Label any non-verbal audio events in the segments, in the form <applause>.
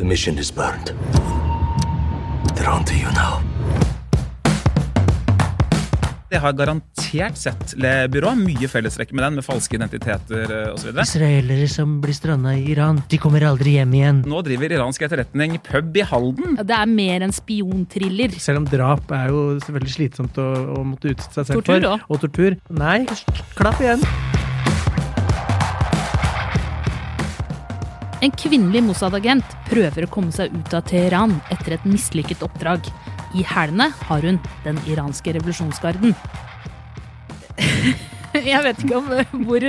The mission is burned. They're on to you now. Jeg har garantert sett Le Byrå. Mye fellestrekk med den, med falske identiteter eh, osv. Israelere som blir stranda i Iran, de kommer aldri hjem igjen. Nå driver iransk etterretning pub i Halden. Ja, Det er mer enn spionthriller. Selv om drap er jo veldig slitsomt å, å måtte utsette seg selv Tortur for. også. Og tortur. Nei, klapp igjen. En kvinnelig Mossad-agent prøver å komme seg ut av Teheran etter et mislykket oppdrag. I hælene har hun den iranske revolusjonsgarden. <laughs> Jeg vet ikke om eh, hvor,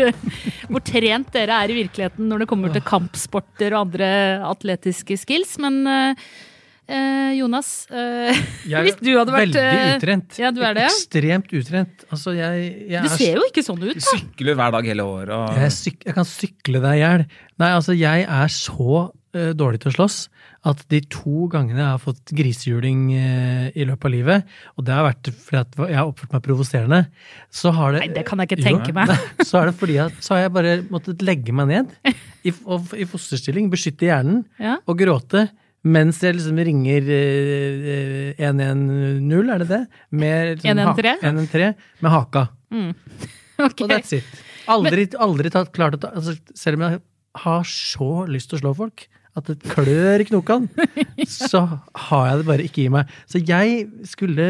hvor trent dere er i virkeligheten når det kommer til kampsporter og andre atletiske skills, men eh, Jonas eh, <laughs> Hvis du hadde vært Veldig eh, utrent. Ja, du er det. Ekstremt utrent. Altså, jeg, jeg Du er ser jo ikke sånn ut, Du da. sykler hver dag hele året. Og... Jeg, syk jeg kan sykle deg i hjel. Nei, altså, jeg er så uh, dårlig til å slåss at de to gangene jeg har fått grisehjuling eh, i løpet av livet, og det har vært fordi at jeg har oppført meg provoserende, så har det Nei, det kan jeg ikke tenke meg. <laughs> Så er det fordi at så har jeg bare måttet legge meg ned i, og, i fosterstilling, beskytte hjernen Ja. og gråte. Mens jeg liksom ringer eh, eh, 110, er det det? Med, liksom, 113? ha- 113 med haka. <laughs> Ok. Og that's it. Aldri, aldri tatt, klart å ta altså, Selv om jeg har så lyst til å slå folk at det klør i knokene, <laughs> så har jeg det bare ikke i meg. Så jeg skulle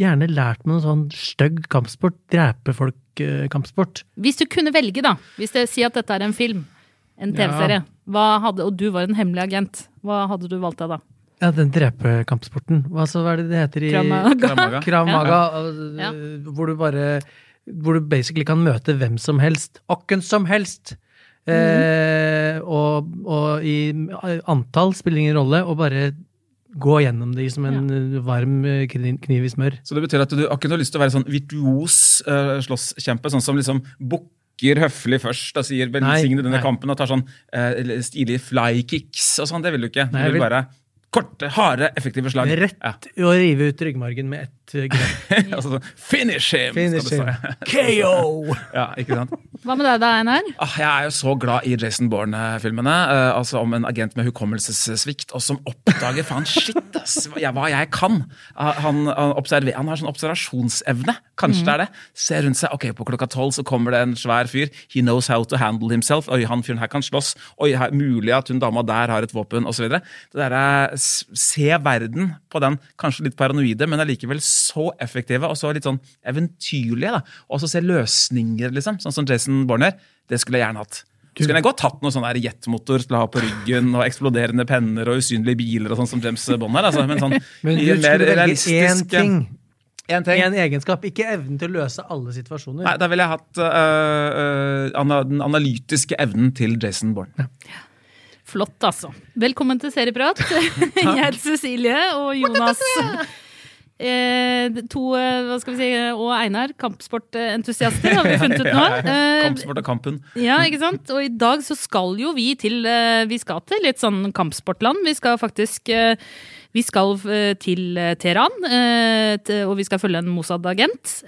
gjerne lært meg noe sånn stygg kampsport. Drepe folk-kampsport. Hvis du kunne velge, da. Hvis det sier at dette er en film, en TV-serie, hva hadde, og du var en hemmelig agent, hva hadde du valgt deg da? ja, den drepekampsporten. Hva, så, hva er det det heter i Krav Maga? Krav Maga. <laughs> Ja. Hvor du bare Hvor du basically kan møte hvem som helst. Åkken som helst! Eh, og, og i antall spiller ingen rolle, og bare gå gjennom det som en ja. varm øh, kniv i smør. Så det betyr at du har ikke noe lyst til å være sånn virtuos uh, slåsskjempe, sånn som liksom bukker høflig først og sier 'velsigne denne nei. kampen' og tar sånn uh, stilige flykicks og sånn. Det vil du ikke. Du vil vil- bare korte, harde, effektive slag. Rett Ja. å rive ut ryggmargen med ett øh, grep. altså, finish him! Finish skal du si. <laughs> KO! Ja, ikke sant? Hva med deg da, Einar? Ah, jeg er jo så glad i Jason Bourne-filmene. Uh, altså Om en agent med hukommelsessvikt, og som oppdager faen shit, ass, hva jeg, kan. Uh, han, han, observer, han har sånn observasjonsevne. Kanskje det er det. Ser rundt seg, ok, på klokka tolv så kommer det en svær fyr. He knows how to handle himself. Oi, han fyren her kan slåss. Oi, her, mulig at hun dama der har et våpen, osv. Se verden på den kanskje litt paranoide, men allikevel så effektive og så litt sånn eventyrlige. da. Og så se løsninger, liksom. Sånn som Jason Bourne gjør. Det skulle jeg gjerne hatt. Så skulle jeg godt hatt noe sånn der jetmotor til å ha på ryggen, og eksploderende penner og usynlige biler og sånn som James Bond her. Altså, men sånn <laughs> Men du mye mer velge én ting. En ting. en egenskap. Ikke evnen til å løse alle situasjoner. Nei, da ville jeg hatt øh, øh, ana- den analytiske evnen til Jason Bourne. Flott, altså. Velkommen til Serieprat. <laughs> Jeg heter Cecilie, og Jonas to, eh, hva skal vi si, og Einar, kampsportentusiaster, har vi funnet ut <laughs> nå. Eh, Kampsport og kampen. Ja, ikke sant? Og i dag så skal jo vi til eh, Vi skal til litt sånn kampsportland. Vi skal faktisk eh, Vi skal eh, til eh, Teheran, eh, og vi skal følge en Mossad-agent.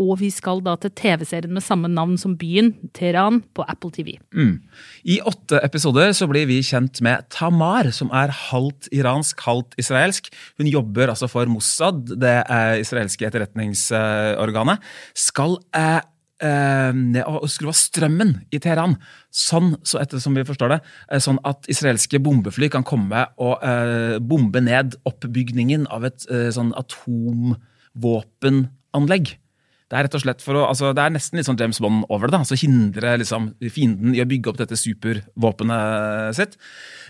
Og vi skal da til TV-serien med samme navn som byen, Teheran, på Apple TV. Mm. I åtte episoder så blir vi kjent med Tamar, som er halvt iransk, halvt israelsk. Hun jobber altså for Mossad, det israelske etterretningsorganet. Skal eh, eh, ned og skru av strømmen i Teheran, sånn, så etter som vi forstår det, eh, sånn at israelske bombefly kan komme og eh, bombe ned oppbygningen av et eh, sånn atomvåpenanlegg. Det er rett og slett for å, altså det er nesten litt sånn James Bond over det. da, altså Hindre liksom, fienden i å bygge opp dette supervåpenet sitt.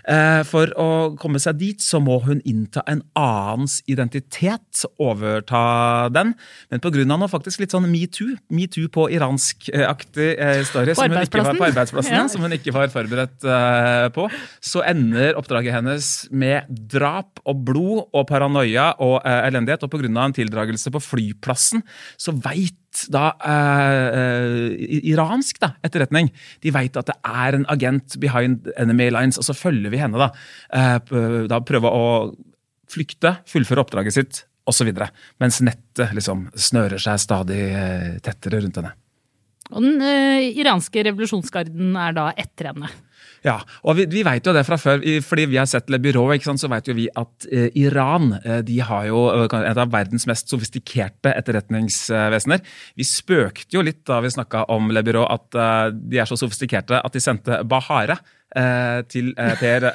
Eh, for å komme seg dit så må hun innta en annens identitet, overta den. Men pga. noe faktisk litt sånn metoo, metoo på iransk-aktig eh, story, På som hun ikke var på arbeidsplassen. Ja. som hun ikke var forberedt eh, på, så ender oppdraget hennes med drap og blod og paranoia og elendighet. Og pga. en tildragelse på flyplassen, så veit da eh, eh, iransk da, etterretning de vet at det er en agent behind enemy lines, og så følger vi henne. Da, eh, da prøve å flykte, fullføre oppdraget sitt osv. Mens nettet liksom snører seg stadig eh, tettere rundt henne. Og den eh, iranske revolusjonsgarden er da etter henne. Ja, og vi, vi vet jo det fra før, fordi vi har sett Le sant, så vet jo vi at eh, Iran eh, de har jo eh, et av verdens mest sofistikerte etterretningsvesener. Vi spøkte jo litt da vi snakka om Le Bureau at eh, de er så sofistikerte at de sendte Bahare. eh, til Per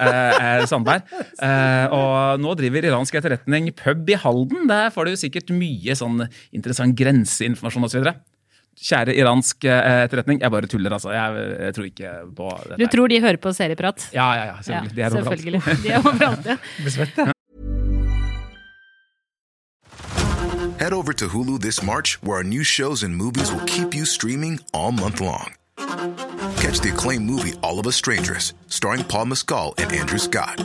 Sandberg. Og nå driver iransk etterretning pub i Halden. Der får du sikkert mye sånn interessant grenseinformasjon osv. Kjære iransk eh, etterretning, jeg bare tuller, altså. Jeg, jeg tror ikke på dette. Du tror de hører på serieprat? Ja, ja, ja, selvfølgelig. De er overalt. selvfølgelig. De er overalt, ja. <laughs> Svett. Head over to Hulu this March, where our new shows and movies will keep you streaming all month long. Catch the acclaimed movie All of Us Strangers, starring Paul Mescal and Andrew Scott.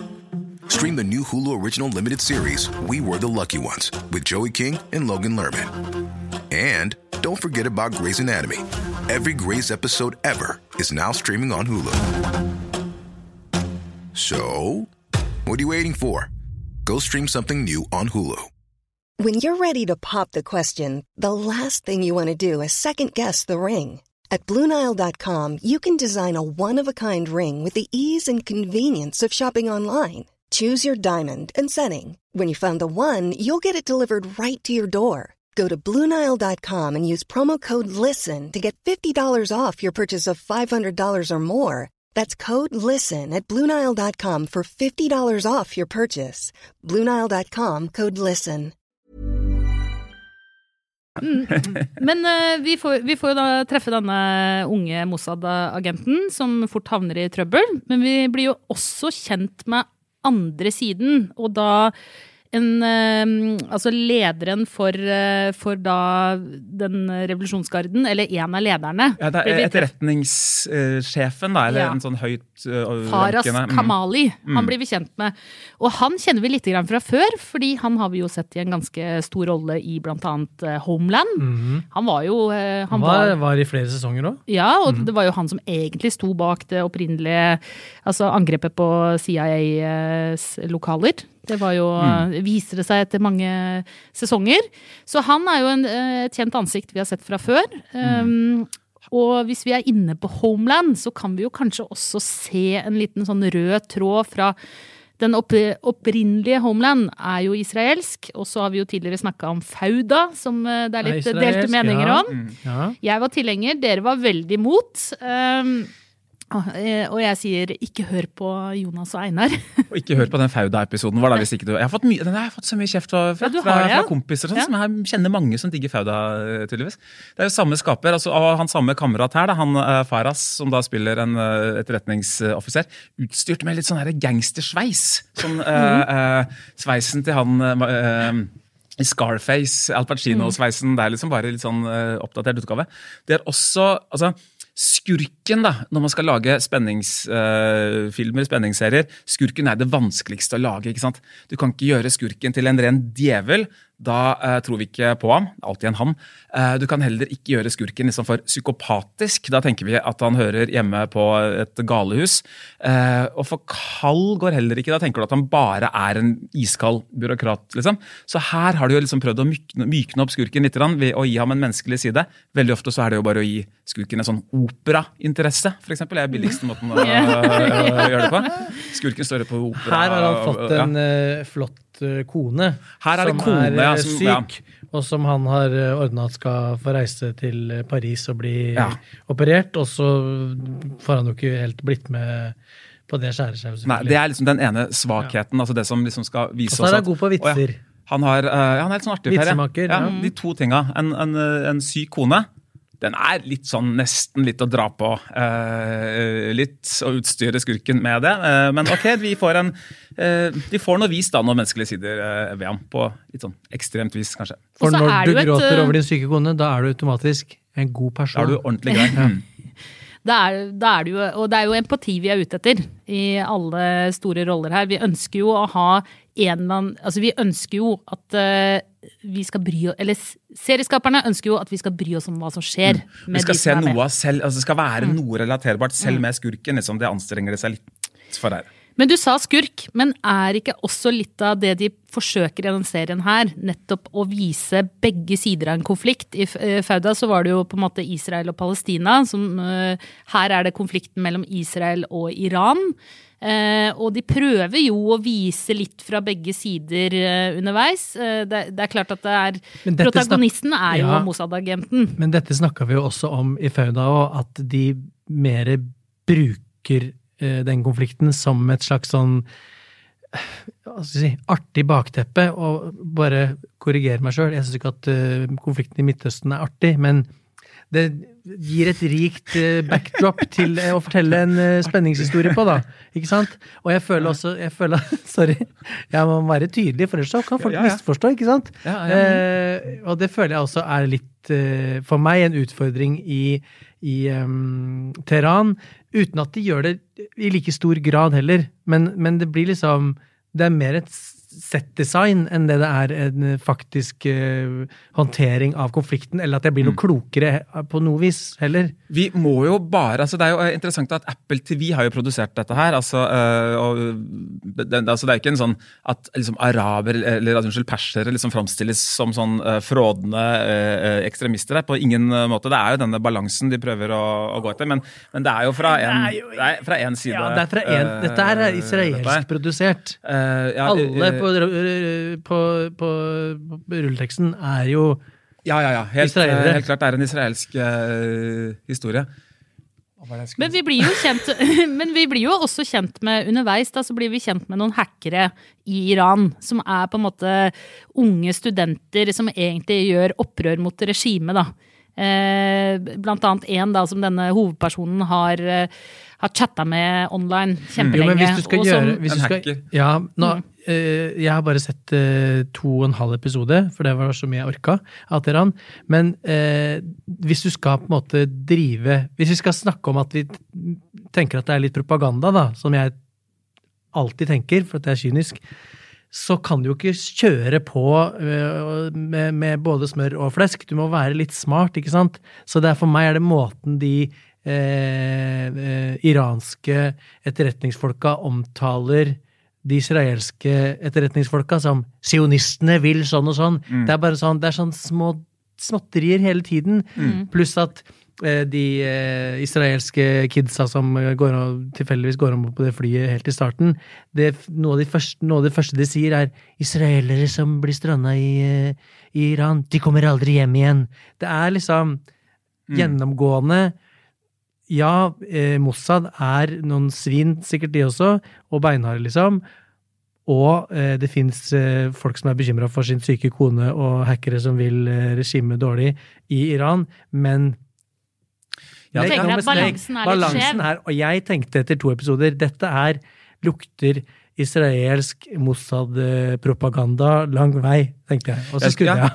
Stream the new Hulu original limited series We Were the Lucky Ones with Joey King and Logan Lerman. And don't forget about Grey's Anatomy. Every Grey's episode ever is now streaming on Hulu. So, what are you waiting for? Go stream something new on Hulu. When you're ready to pop the question, the last thing you want to do is second guess the ring. At Bluenile.com, you can design a one of a kind ring with the ease and convenience of shopping online. Choose your diamond and setting. When you find the one, you'll get it delivered right to your door. Go to Bluenile.com and use promo code LISTEN to get $50 off your purchase of $500 or more. That's code LISTEN at Bluenile.com for $50 off your purchase. Bluenile.com code LISTEN. Men uh, vi, får, vi får jo da treffe denne unge Mossad-agenten, som fort havner i trøbbel. Men vi blir jo også kjent med andre siden, og da en eh, Altså lederen for, eh, for da den revolusjonsgarden, eller en av lederne. Ja, det er etterretningssjefen, da, eller Ja. en sånn høyt uh, Faras rankende- mm. Kamali. Han blir vi kjent med. Og han kjenner vi litt grann fra før, fordi han har vi jo sett i en ganske stor rolle i blant annet Mm Homeland. Mhm. Han var jo eh, Han var, var i flere sesonger òg. Ja, og det var jo han som egentlig sto bak det opprinnelige altså angrepet på CIAs lokaler. Det var jo, viser det seg etter mange sesonger. Så han er jo en, eh, et kjent ansikt vi har sett fra før. Um, og hvis vi er inne på Homeland, så kan vi jo kanskje også se en liten sånn rød tråd fra den opprinnelige Homeland er jo israelsk, og så har vi jo tidligere snakka om Fauda, som eh, det er litt delte meninger ja. om. Ja. Jeg var tilhenger, dere var veldig imot. Um, og eh, jeg sier ikke hør på Jonas og Einar. <laughs> Og ikke hør på den Fauda-episoden. var det hvis ikke du... Jeg har fått, mye, den har jeg fått så mye kjeft fra, fra, fra, fra kompiser. Sånn, Ja. som jeg kjenner mange som digger Fauda, øh, tydeligvis. Det er jo samme skaper. altså og Han samme kamerat her, da, han øh, Faras, som da spiller en etterretningsoffiser, utstyrt med litt sånn gangstersveis. Sånn uh, øh, sveisen til han uh, i Scarface, Al Pacino-sveisen. Det er liksom bare litt sånn oppdatert utgave. Det er også altså, Skurken, da, når man skal lage spenningsfilmer, spenningsserier, skurken er det vanskeligste å lage. ikke sant? Du kan ikke gjøre skurken til en ren djevel. Da eh, tror vi ikke på ham. Alltid en han. Eh, du kan heller ikke gjøre skurken liksom for psykopatisk. Da tenker vi at han hører hjemme på et galehus. Eh, og for kald går heller ikke. Da tenker du at han bare er en iskald byråkrat. liksom. Så her har du jo liksom prøvd å mykne, mykne opp skurken litt grann, ved å gi ham en menneskelig side. Veldig ofte så er det jo bare å gi skurken en sånn operainteresse, f.eks. Det er billigste måten å, <laughs> å, å gjøre det på. Skurken står på opera. Her har han fått en ja. flott eh, kone. Her er det kone, er ja, som, syk, ja. og som han har uh, ordna at skal få reise til eh, Paris og bli Ja. operert. Og så får han jo ikke helt blitt med på det skjæreskjauet. Nei, det er liksom den ene svakheten. altså Det som liksom skal vise Og så er han god på vitser. Å. Han, har, eh, han er litt sånn artig. Vitsemaker, Ja, de to tinga. En, en, eh, en syk kone. Den er litt sånn nesten litt å dra på. eh, litt å utstyre skurken med det. Eh, men ok, vi får en eh, Vi får noe vist da, noen menneskelige sider eh, ved ham. På litt sånn ekstremt vis, kanskje. For når er du det jo et, gråter eh, over din syke kone, da er du automatisk en god person. Da er du ordentlig grei. <laughs> Mm. <laughs> Da er, da er det jo, og det er jo empati vi er ute etter i alle store roller her. Vi ønsker jo å ha en eller annen Altså, vi ønsker jo at uh, vi skal bry oss Eller serieskaperne ønsker jo at vi skal bry oss om hva som skjer. Mm. Vi skal se noe av selv, altså det skal være Mm. noe relaterbart selv med skurken. liksom Det anstrenger det seg litt for her. Men du sa skurk, men er ikke også litt av det de forsøker i denne serien her, nettopp å vise begge sider av en konflikt? I eh, Fauda så var det jo på en måte Israel og Palestina, som eh, Her er det konflikten mellom Israel og Iran. Eh, og de prøver jo å vise litt fra begge sider eh, underveis. Eh, det, det er klart at det er Protagonisten er jo Ja. Mossad-agenten. Men dette snakka vi jo også om i Fauda òg, at de mer bruker den konflikten som et slags sånn si, artig bakteppe, og bare korrigere meg sjøl. Jeg syns ikke at konflikten i Midtøsten er artig, men det gir et rikt eh, backdrop til eh, å fortelle en eh, spenningshistorie på, da. Ikke sant? Og jeg føler også jeg føler, <laughs> Sorry, jeg må være tydelig, for ellers så kan folk Ja, ja. misforstå, ikke sant? Eh, og det føler jeg også er litt, for meg, en utfordring i, i um, Teheran. Uten at de gjør det i like stor grad heller. Men, men det blir liksom Det er mer et settdesign enn det det er en faktisk uh, håndtering av konflikten, eller at jeg blir noe klokere på noe vis heller. Vi må jo bare, altså Det er jo eh, interessant at Apple TV har jo produsert dette her. altså, uh, og det, det, altså det er jo ikke en sånn at liksom araber eller altså, unnskyld, persere liksom framstilles som sånn uh, frådende ekstremister. her, På ingen måte. Det er jo denne balansen de prøver å, å gå etter. Men, men det er jo fra en, Det er jo- det er fra en side. Ja, det er fra en, dette her er dette israelsk her. produsert. Eh, ja, Alle eh, på, på, på, på rulleteksten er jo Ja, ja, ja. Helt, eh, helt klart. Det er en israelsk uh, historie. Men vi blir jo kjent <laughs> Men vi blir jo også kjent med underveis, da, så blir vi kjent med noen hackere i Iran. Som er på en måte unge studenter som egentlig gjør opprør mot regimet, da. Eh, blant annet en da som denne hovedpersonen har, eh, har chatta med online kjempelenge. Jo, men hvis du skal og som- gjøre hvis En du skal, hacker. Ja, nå, Mm. Eh, Jeg har bare sett eh, to og en halv episode, for det var så mye jeg orka av Men eh, hvis du skal på en måte drive Hvis vi skal snakke om at vi tenker at det er litt propaganda, da, som jeg alltid tenker, for at det er kynisk, så kan du jo ikke kjøre på med, med både smør og flesk. Du må være litt smart, ikke sant? Så det er for meg er det måten de eh, eh, iranske etterretningsfolka omtaler de israelske etterretningsfolka som sionistene vil sånn og sånn. Det er bare sånn, det er sånn små småtterier hele tiden. Pluss at eh, de eh, israelske kidsa som eh, går om, tilfeldigvis går om på det flyet helt i starten, det, noe, av de første, noe av det første de sier, er israelere som blir stranda i, eh, i Iran, de kommer aldri hjem igjen. Det er liksom gjennomgående ja, eh, Mossad er noen svin, sikkert de også, og beinharde, liksom. Og eh, det fins eh, folk som er bekymra for sin syke kone, og hackere som vil eh, regimet dårlig i Iran, men Ja, Jeg tenker at balansen er litt Balansen skjev. her, og jeg tenkte etter to episoder dette er lukter israelsk Mossad-propaganda lang vei, tenkte jeg. Og så Jeg skrudde skulle- ja.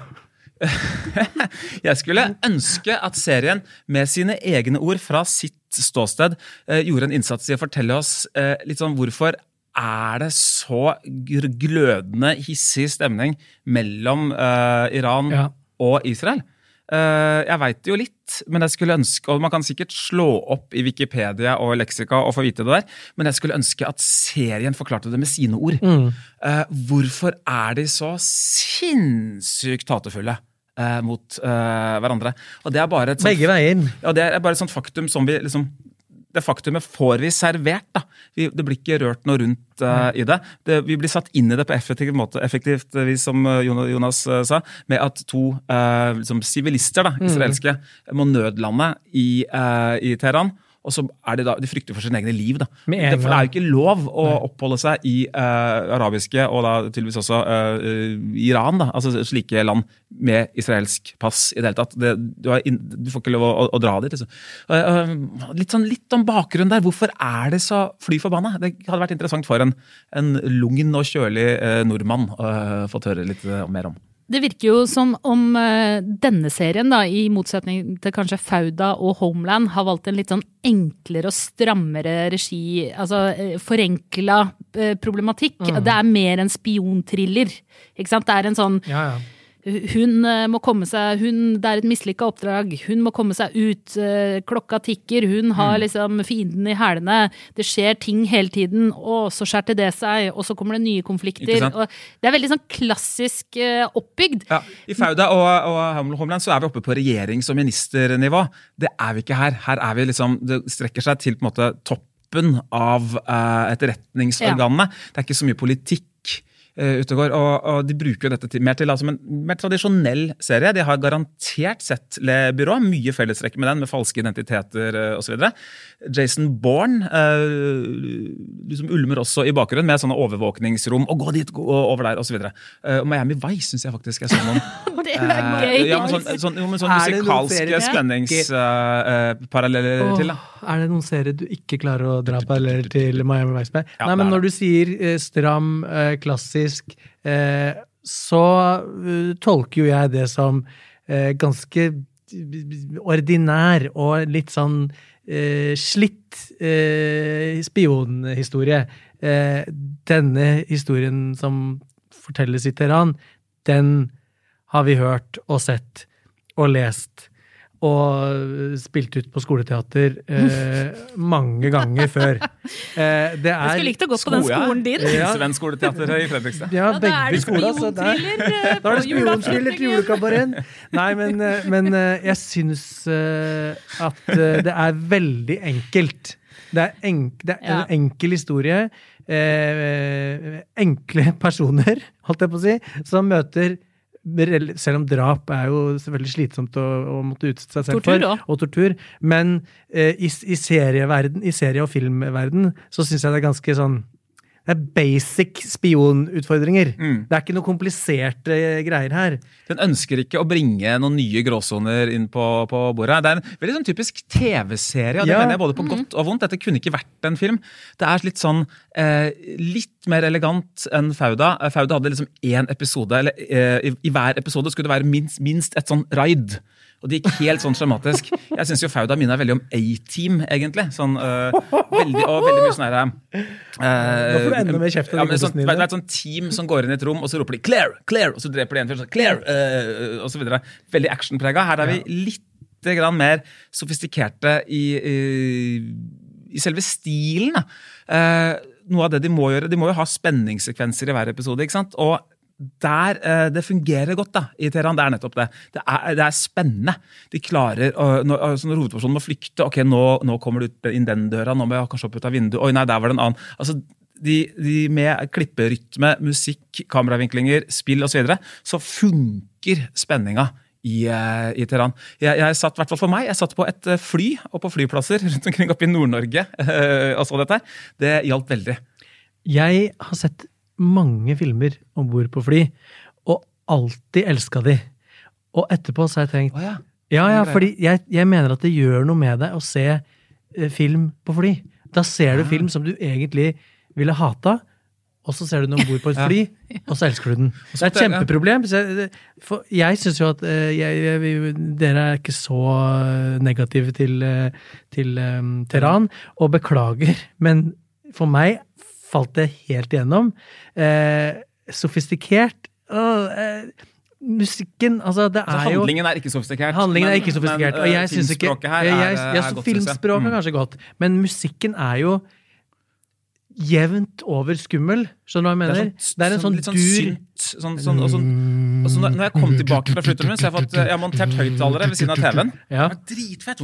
<laughs> jeg. Skulle ønske at serien med sine egne ord fra sitt ståsted eh, gjorde en innsats i å fortelle oss eh, litt sånn hvorfor er det så glødende, hissig stemning mellom eh, Iran Ja. og Israel? Eh, jeg veit jo litt, men jeg skulle ønske, og man kan sikkert slå opp i Wikipedia og leksika og få vite det der, men jeg skulle ønske at serien forklarte det med sine ord. Mm. Eh, hvorfor er de så sinnssykt hatefulle eh, mot uh, hverandre? Og det er bare et sånt, Begge veier. ja, det er bare et sånt faktum som vi liksom det faktumet får vi servert. da. Vi, det blir ikke rørt noe rundt uh, i det. det. Vi blir satt inn i det på effektiv måte, effektivt vi, som eh, Jonas uh, sa, med at to uh, liksom sivilister, da, israelske, må nødlande i, eh, i Teheran. Og så er de da, de frykter for sine egne liv. da. For det er jo ikke lov å oppholde seg i uh, arabiske, og da tydeligvis også eh, Iran, da, altså slike land med israelsk pass i det hele tatt. Det, du, har inn, du får ikke lov å, å, å dra dit. Liksom. Uh, litt, sånn, litt om bakgrunnen der. Hvorfor er det så fly forbanna? Det hadde vært interessant for en, en lugn og kjølig nordmann å uh, fått høre litt mer om. Det virker jo som om eh, denne serien, da, i motsetning til kanskje Fauda og Homeland, har valgt en litt sånn enklere og strammere regi, altså uh, forenkla problematikk. problematikk. Det er mer en spionthriller. Ikke sant? Det er en sånn Ja, ja. Hun eh, må komme seg hun, Det er et mislykka oppdrag. Hun må komme seg ut. eh, klokka tikker. Hun Mm. har liksom fienden i hælene. Det skjer ting hele tiden. Og så skjærte det seg, og så kommer det nye konflikter. Det er veldig sånn klassisk eh, oppbygd. Ja, I Fauda og, og Homeland så er vi oppe på regjerings- og ministernivå. Det er vi ikke her. Her er vi liksom, Det strekker seg til på en måte toppen av eh, etterretningsorganene. Det er ikke så mye politikk ute og går. Og, de bruker jo dette til, mer til altså, en mer tradisjonell serie. De har garantert sett Le Byrå, mye fellestrekk med den, med falske identiteter uh, osv. Jason Bourne eh, liksom ulmer også i bakgrunnen med sånne overvåkningsrom. og gå dit, gå over der, osv. Uh, Miami Vice syns jeg faktisk jeg så noen <laughs> Det er Eh, gøy! ja, men sånn, sånn, jo, men sånn Er noen musikalske serier? spenningsparalleller til. da. er det noen serier du ikke klarer å dra paralleller til Miami Vice med? Ja, Nei, men er når du sier eh, stram, eh, klassisk, eh, så eh, tolker jo jeg det som eh, ganske ordinær og litt sånn slitt spionhistorie. Denne historien som fortelles i Teheran, den har vi hørt og sett og lest og spilt ut på skoleteater eh, mange ganger før. <laughs> Eh, det Jeg er skulle likt å gå på den skolen din. Ja. Svensk-skoleteater i Fredrikstad. Ja, Ja, da er begge det skoler. Der- eh, Da er på det spionthriller til julekabareten. Nei, men, eh, men eh, jeg syns eh, at eh, det er veldig enkelt. Det er, enk, det er en enkel historie. Eh, enkle personer, <laughs> holdt jeg på å si, som møter selv om drap er jo selvfølgelig slitsomt å, å måtte utsette seg selv Tortur for, også. og tortur, men eh, i, i serieverden, i serie- og filmverden, så syns jeg det er ganske sånn det er basic spionutfordringer. Mm. Det er ikke noe kompliserte greier her. Den ønsker ikke å bringe noen nye gråsoner inn på, på bordet. Det er en veldig sånn typisk TV-serie, og det Ja. mener jeg både på godt og vondt. Dette kunne ikke vært en film. Det er litt sånn eh, litt mer elegant enn Fauda. Eh, Fauda hadde liksom én episode, eller eh, i, i hver episode skulle det være minst, minst et sånn raid. Og det gikk helt sånn skjematisk. Jeg syns Fauda minner veldig om A-Team, egentlig. Sånn, øh, veldig, og veldig mye sånn herre Nå får du enda mer kjeft av ja, de men sånn, vet, vet, sånn team som går inn i et rom, og så roper de 'Claire! Claire!' Og så dreper de en fyr sånn 'Claire!' eh, så videre. Veldig actionprega. Her er vi litt grann mer sofistikerte i, i, i selve stilen. Eh, noe av det de må gjøre, de må jo ha spenningssekvenser i hver episode. ikke sant? Og der eh, det fungerer godt da, i Teheran, det er nettopp det. Det er, det er spennende. De klarer, å- når, altså når hovedpersonen må flykte Ok, nå, nå kommer du inn den døra, nå må jeg kanskje opp ut av vinduet. Oi, nei, der var det en annen. Altså, de, de Med klipperytme, musikk, kameravinklinger, spill osv., så, videre, så funker spenninga i, eh, i Teheran. Jeg, jeg satt, hvert for meg, jeg satt på et eh, fly og på flyplasser <laughs> rundt omkring oppe i Nord-Norge eh, og så dette. Det hjalp veldig. Jeg har sett mange filmer om bord på fly, og alltid elska de. Og etterpå så har jeg tenkt oh, ja. Ja, ja, fordi jeg, jeg mener at det gjør noe med deg å se eh, film på fly. Da ser du ja. film som du egentlig ville hata, og så ser du den om bord på et <laughs> Ja. fly, og så elsker du den. Det er et ja. kjempeproblem. For jeg syns jo at eh, jeg, jeg, dere er ikke så eh, negative til, eh, til eh, Teheran, og beklager, men for meg falt det helt igjennom. Eh, sofistikert. Åh, eh, musikken Altså, det Altså, er jo handlingen er ikke sofistikert. Handlingen er ikke sofistikert. men, og eh, jeg filmspråket her er, jeg, er godt, så synes jeg. Filmspråket er Mm. kanskje godt, men musikken er jo jevnt over skummel. Skjønner du hva jeg mener? Det er en sånn litt sånn dur. Sånn, sånn, sånn, og så når jeg kom tilbake fra flytterommet, så har jeg fått Jeg har montert høyttalere ved siden av TV-en. Ja. Er Dritfett!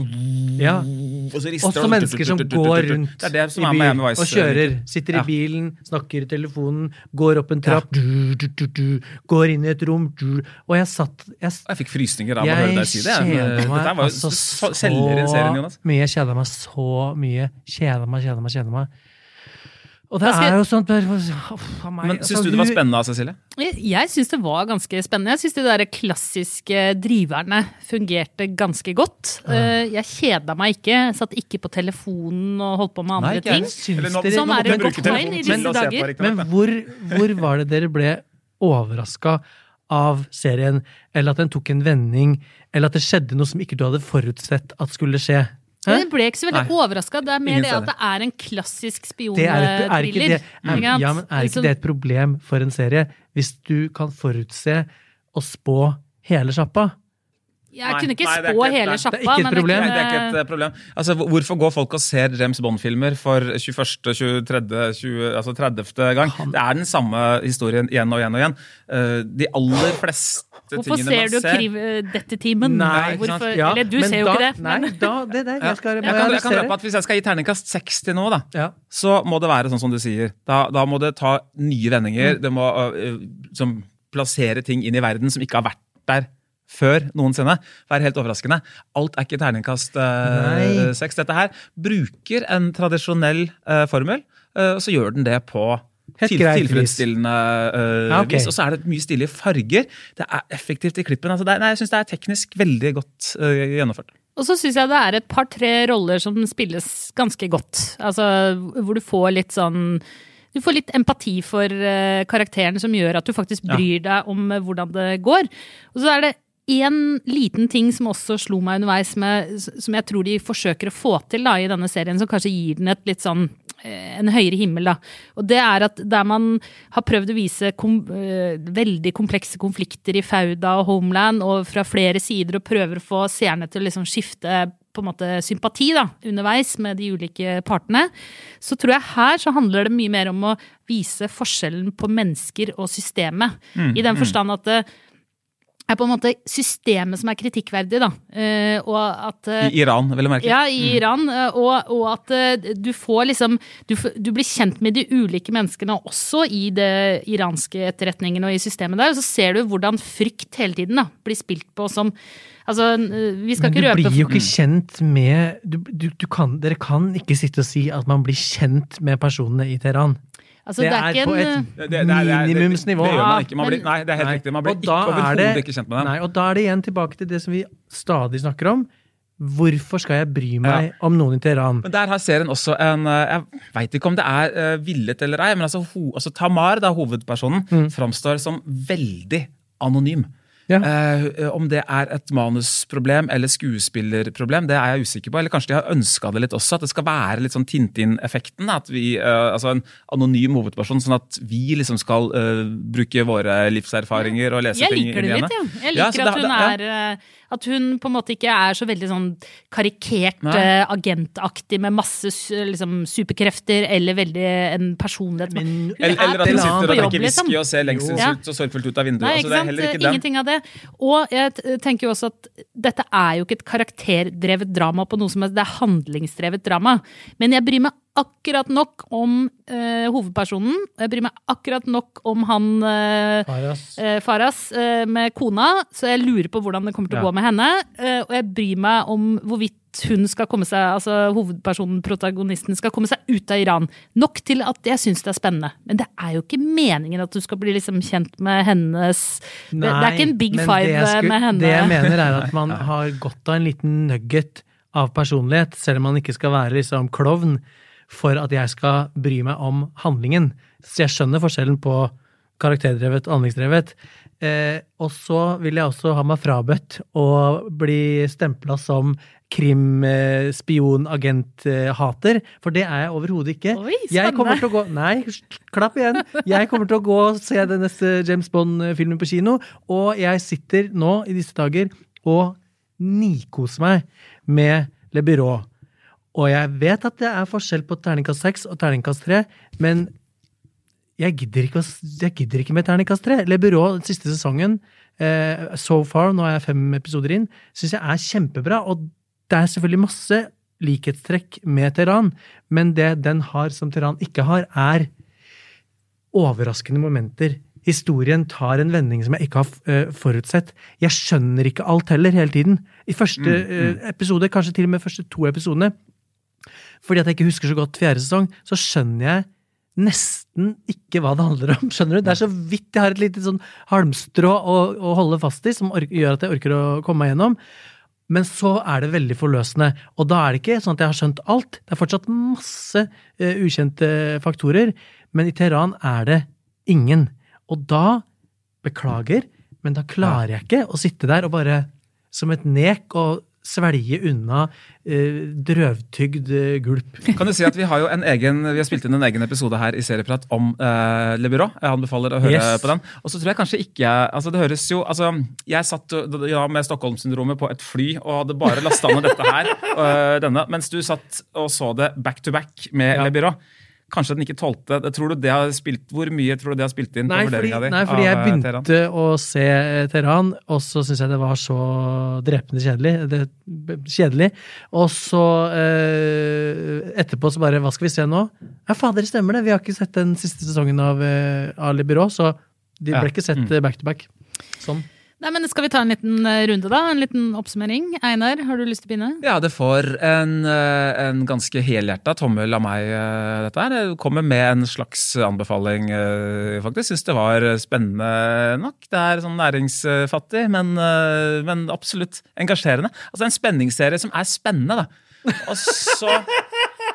Ja. Og så rister Også det, mennesker som går rundt Det er det som i er by Vice. og kjører. Sitter i bilen, snakker i telefonen, går opp en trapp, du, du, du, går inn i et rom. Og jeg satt jeg, Jeg fikk frysninger av å høre deg si det. kjeda kjeder meg altså så- mye. kjeder kjeda meg så mye. Kjeda meg, kjeda meg, kjeda meg. Og det er jo sånn uff, oh, meg, Men altså, syns du det var spennende, Cecilie? Jeg, jeg syns det var ganske spennende. Jeg syns de der klassiske driverne fungerte ganske godt. Uh, Jeg kjeda meg ikke. Jeg satt ikke på telefonen og holdt på med andre Nei, ikke ting. Eller nå- Som nå er et godt tegn i disse dager. Men hvor, hvor var det dere ble overraska av serien, eller at den tok en vending, eller at det skjedde noe som ikke du hadde forutsett at skulle skje? Hæ? Jeg ble ikke så veldig overraska. Det er mer Ingen det at det er en klassisk er, er, spionthriller. er, ja, men er ikke Liksom- det et problem for en serie? Hvis du kan forutse å spå hele sjappa. Jeg Nei, kunne ikke nei, spå ikke- hele det er ikke et problem. jeg. Nei, det er ikke et eh, problem. Altså, Hvorfor går folk og ser James Bond-filmer for 21., 23., 20, altså 30. gang? Det er den samme historien igjen og igjen og igjen. Eh, De aller fleste Hvorfor ser du ser Kriv-dette-timen? Nei? Ja, Eller du men ser jo da, ikke det. Nei, da, det der, jeg skal jeg kan, jeg kan røpe at Hvis jeg skal gi terningkast 6 til noe, da, Ja. så må det være sånn som du sier. Da, da må det ta nye vendinger. Det må uh, som plassere ting inn i verden som ikke har vært der før noensinne. Være helt overraskende. Alt er ikke terningkast øh, seks. Dette her bruker en tradisjonell øh, formel, øh, og så gjør den det på Helt til, tilfredsstillende uh, Ja, ok. vis. Og så er det mye stilige farger. Det er effektivt i klippen. Altså det er, nei, jeg syns det er teknisk veldig godt uh, gjennomført. Og så syns jeg det er et par-tre roller som spilles ganske godt. Altså hvor du får litt sånn du får litt empati for eh, karakteren som gjør at du faktisk bryr deg om eh, hvordan det går. Og så er det én liten ting som også slo meg underveis, med, som jeg tror de forsøker å få til da, i denne serien, som kanskje gir den et litt sånn eh, en høyere himmel, da. Og det er at der man har prøvd å vise kom, eh, veldig komplekse konflikter i Fauda og Homeland, og fra flere sider, og prøver å få seerne til å liksom skifte på en måte sympati da, underveis med de ulike partene, så tror jeg her så handler det mye mer om å vise forskjellen på mennesker og systemet. I den forstand at det er på en måte systemet som er kritikkverdig, da. Eh, og at eh, I Iran, vil jeg merke. ja, i Iran. eh, Og, og at du får liksom du, du blir kjent med de ulike menneskene også i det iranske etterretningen og i systemet der. Og så ser du hvordan frykt hele tiden da, blir spilt på som Altså, vi skal Men du ikke røpe blir jo ikke kjent med du, du, du kan, Dere kan ikke sitte og si at man blir kjent med personene i Teheran. Altså, det, det, er, ikke på et minimumsnivå. Det- det- det- det- det- minimumsnivå. Det gjør man ikke. Man blir, nei, det er helt Nei. riktig. Man blir ikke, er overhodet det- ikke kjent med dem. Nei, og da er det igjen tilbake til det som vi stadig snakker om. Hvorfor skal jeg bry meg om noen i Teheran? Men der har serien også en eh, Jeg veit ikke om det er eh, villet eller ei, men altså, ho, altså Tamar, da, hovedpersonen, framstår som veldig anonym. Ja. Eh, om det er et manusproblem eller skuespillerproblem, det er jeg usikker på. Eller kanskje de har ønska det litt også, at det skal være litt sånn Tintin-effekten. At vi, eh, altså En anonym hovedperson, sånn at vi liksom skal eh, bruke våre livserfaringer og lese jeg ting liker inn i det litt, ja. Jeg liker ja, det- at hun det- ja. er At hun på en måte ikke er så veldig sånn karikert Nei. eh, agentaktig med masse liksom, superkrefter, eller veldig en personlighet Men- Hun Eller, eller at hun sitter og drikker liksom. whisky og ser Ja. lengselsfullt og sorgfullt ut av vinduet. Nei, altså, det er heller ikke den. Ingenting av det. Og jeg tenker jo også at dette er jo ikke et karakterdrevet drama på noe som helst, det er handlingsdrevet drama. Men jeg bryr meg akkurat nok om eh, hovedpersonen. Jeg bryr meg akkurat nok om han eh, Faras. eh, Faras eh, med kona, så jeg lurer på hvordan det kommer til å Ja. gå med henne. Eh, og jeg bryr meg om hvorvidt hun skal komme seg, altså hovedpersonen, protagonisten, skal komme seg ut av Iran. Nok til at jeg syns det er spennende. Men det er jo ikke meningen at du skal bli liksom kjent med hennes det, det er ikke en big five eh, skulle- med henne. Det jeg mener er at man <laughs> har godt av en liten nugget av personlighet, selv om man ikke skal være liksom klovn, for at jeg skal bry meg om handlingen. Så jeg skjønner forskjellen på karakterdrevet og handlingsdrevet. Eh, og så vil jeg også ha meg frabedt å bli stempla som krim, eh, for det er jeg overhodet ikke. Oi, jeg kommer til å gå Nei, klapp igjen! Jeg kommer til å gå og se den neste James Bond-filmen på kino, og jeg sitter nå i disse dager og nikoser meg med Le Byrå. Og jeg vet at det er forskjell på terningkast seks og terningkast tre, men jeg gidder ikke, jeg gidder ikke med terningkast tre. Le Byrå, den siste sesongen, eh, so far, nå er jeg fem episoder inn, syns jeg er kjempebra. Og det er selvfølgelig masse likhetstrekk med Teheran, men det den har som Teheran ikke har, er overraskende momenter. Historien tar en vending som jeg ikke har eh, forutsett. Jeg skjønner ikke alt heller, hele tiden. I første eh, episode, kanskje til og med første to episodene, fordi at jeg ikke husker så godt fjerde sesong, så skjønner jeg nesten ikke hva det handler om. skjønner du? Det er så vidt jeg har et lite sånn halmstrå å, å holde fast i, som gjør at jeg orker å komme meg gjennom. Men så er det veldig forløsende. Og da er det ikke sånn at jeg har skjønt alt. Det er fortsatt masse uh, ukjente faktorer. Men i Teheran er det ingen. Og da Beklager, men da klarer jeg ikke å sitte der og bare som et nek og svelge unna eh, drøvtygd eh, gulp. Kan du si at Vi har jo en egen, vi har spilt inn en egen episode her i Serieprat om eh, Le Bureau. Jeg anbefaler å høre Yes. på den. Og så tror jeg kanskje ikke altså Det høres jo, altså Jeg satt ja, med Stockholm-syndromet på et fly og hadde bare lasta ned dette her, <laughs> øh, denne, mens du satt og så det back to back med Ja. Le Bureau. Kanskje den ikke tålte. Tror du det har spilt, Hvor mye tror du det har spilt inn Nei, på fordi, din, nei, fordi jeg eh, Teheran? begynte å se eh, Teheran, og så syns jeg det var så drepende kjedelig. Det, kjedelig. Og så eh, etterpå så bare Hva skal vi se nå? Ja, fader, stemmer det! Vi har ikke sett den siste sesongen av, eh, Ali Byrå, så de Ja. ble ikke sett Mm. back to back. Sånn. Nei, men Skal vi ta en liten eh, runde, da? En liten oppsummering. Einar, har du lyst til å begynne? Ja, det får en, øh, en ganske helhjerta tommel av meg, øh, dette her. Det kommer med en slags anbefaling, faktisk. Syns det var spennende nok. Det er sånn næringsfattig, men, men absolutt engasjerende. Altså en spenningsserie som er spennende, da. Og så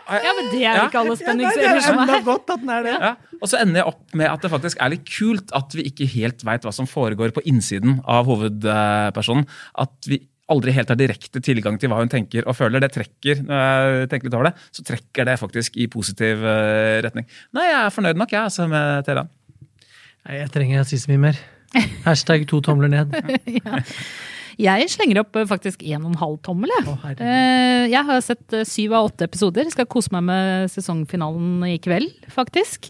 Ja, men Det er Ja. ikke alle spenningsserier som er. godt at den er det! Ja, og så ender jeg opp med at det faktisk er litt kult at vi ikke helt veit hva som foregår på innsiden av hovedpersonen. At vi aldri helt har direkte tilgang til hva hun tenker og føler. Det trekker, når jeg tenker litt over det, så trekker det faktisk i positiv eh, retning. Nei, jeg er fornøyd nok, jeg, altså, med. Nei, jeg trenger å si så mye mer. Hashtag to tomler ned. <laughs> Jeg slenger opp eh, faktisk en og en halv tommel, jeg. Å. Eh, jeg har sett eh, syv av åtte episoder. Skal kose meg med sesongfinalen i kveld, faktisk.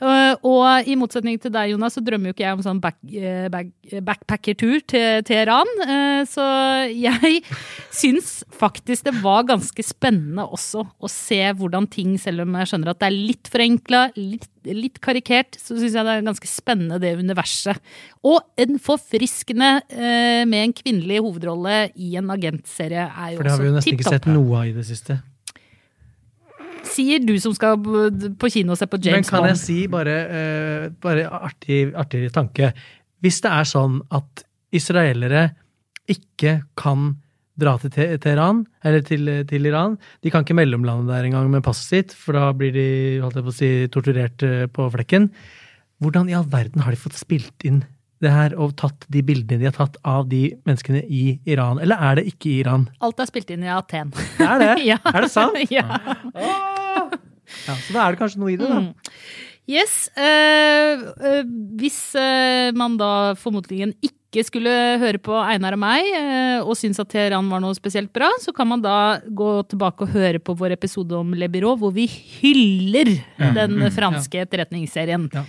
Eh, Og i motsetning til deg, Jonas, så drømmer jo ikke jeg om sånn back, eh, back, backpackertur til Teheran. Eh, Så jeg <laughs> syns faktisk det var ganske spennende også å se hvordan ting, selv om jeg skjønner at det er litt forenkla, litt, litt karikert, så syns jeg det er ganske spennende det universet. Og en forfriskende eh, med en kvinnelig hovedrolle i en agentserie er jo For det har vi jo nesten ikke sett noe av i det siste. Sier du som skal på kino og se på James Bond. Men kan kan jeg si bare, uh, bare artig, artig tanke. Hvis det er sånn at israelere ikke kan dra til Teheran, eller til, til Iran De kan ikke mellomlande der engang med passet sitt, for da blir de holdt jeg på å si, torturert eh, på flekken. Hvordan i all verden har de fått spilt inn det her og tatt de bildene de har tatt av de menneskene i Iran? Eller er det ikke i Iran? Alt er spilt inn i Aten. Det er det! <laughs> Ja. Er det sant? <laughs> ja. Ja, så da er det kanskje noe i det, da. Mm. Yes. eh, eh, hvis eh, man da formodningen ikke skulle høre på Einar og meg, eh, og syns at Teheran var noe spesielt bra, så kan man da gå tilbake og høre på vår episode om Le Byrå, hvor vi hyller den franske etterretningsserien. Ja.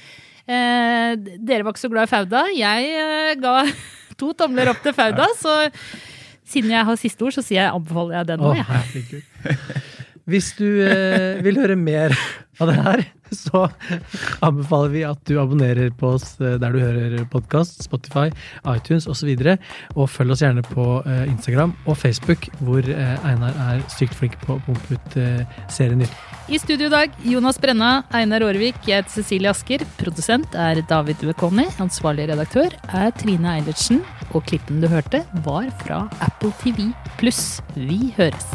Eh, dere var ikke så glad i Fauda. Jeg eh, ga <laughs> to tomler opp til Fauda, så siden jeg har siste ord, så sier jeg anbefaler jeg den nå. Herregud. Hvis du eh, vil høre mer av det her, så anbefaler vi at du abonnerer på oss eh, der du hører podkast, Spotify, iTunes osv. Og, så og følg oss gjerne på eh, Instagram og Facebook, hvor eh, Einar er sykt flink på å pumpe ut eh, serienytt. I studio i dag, Jonas Brenna, Einar Aarevik, jeg heter Cecilie Asker. Produsent er David Duekoni. Ansvarlig redaktør er Trine Eilertsen. Og klippen du hørte, var fra Apple TV pluss. Vi høres.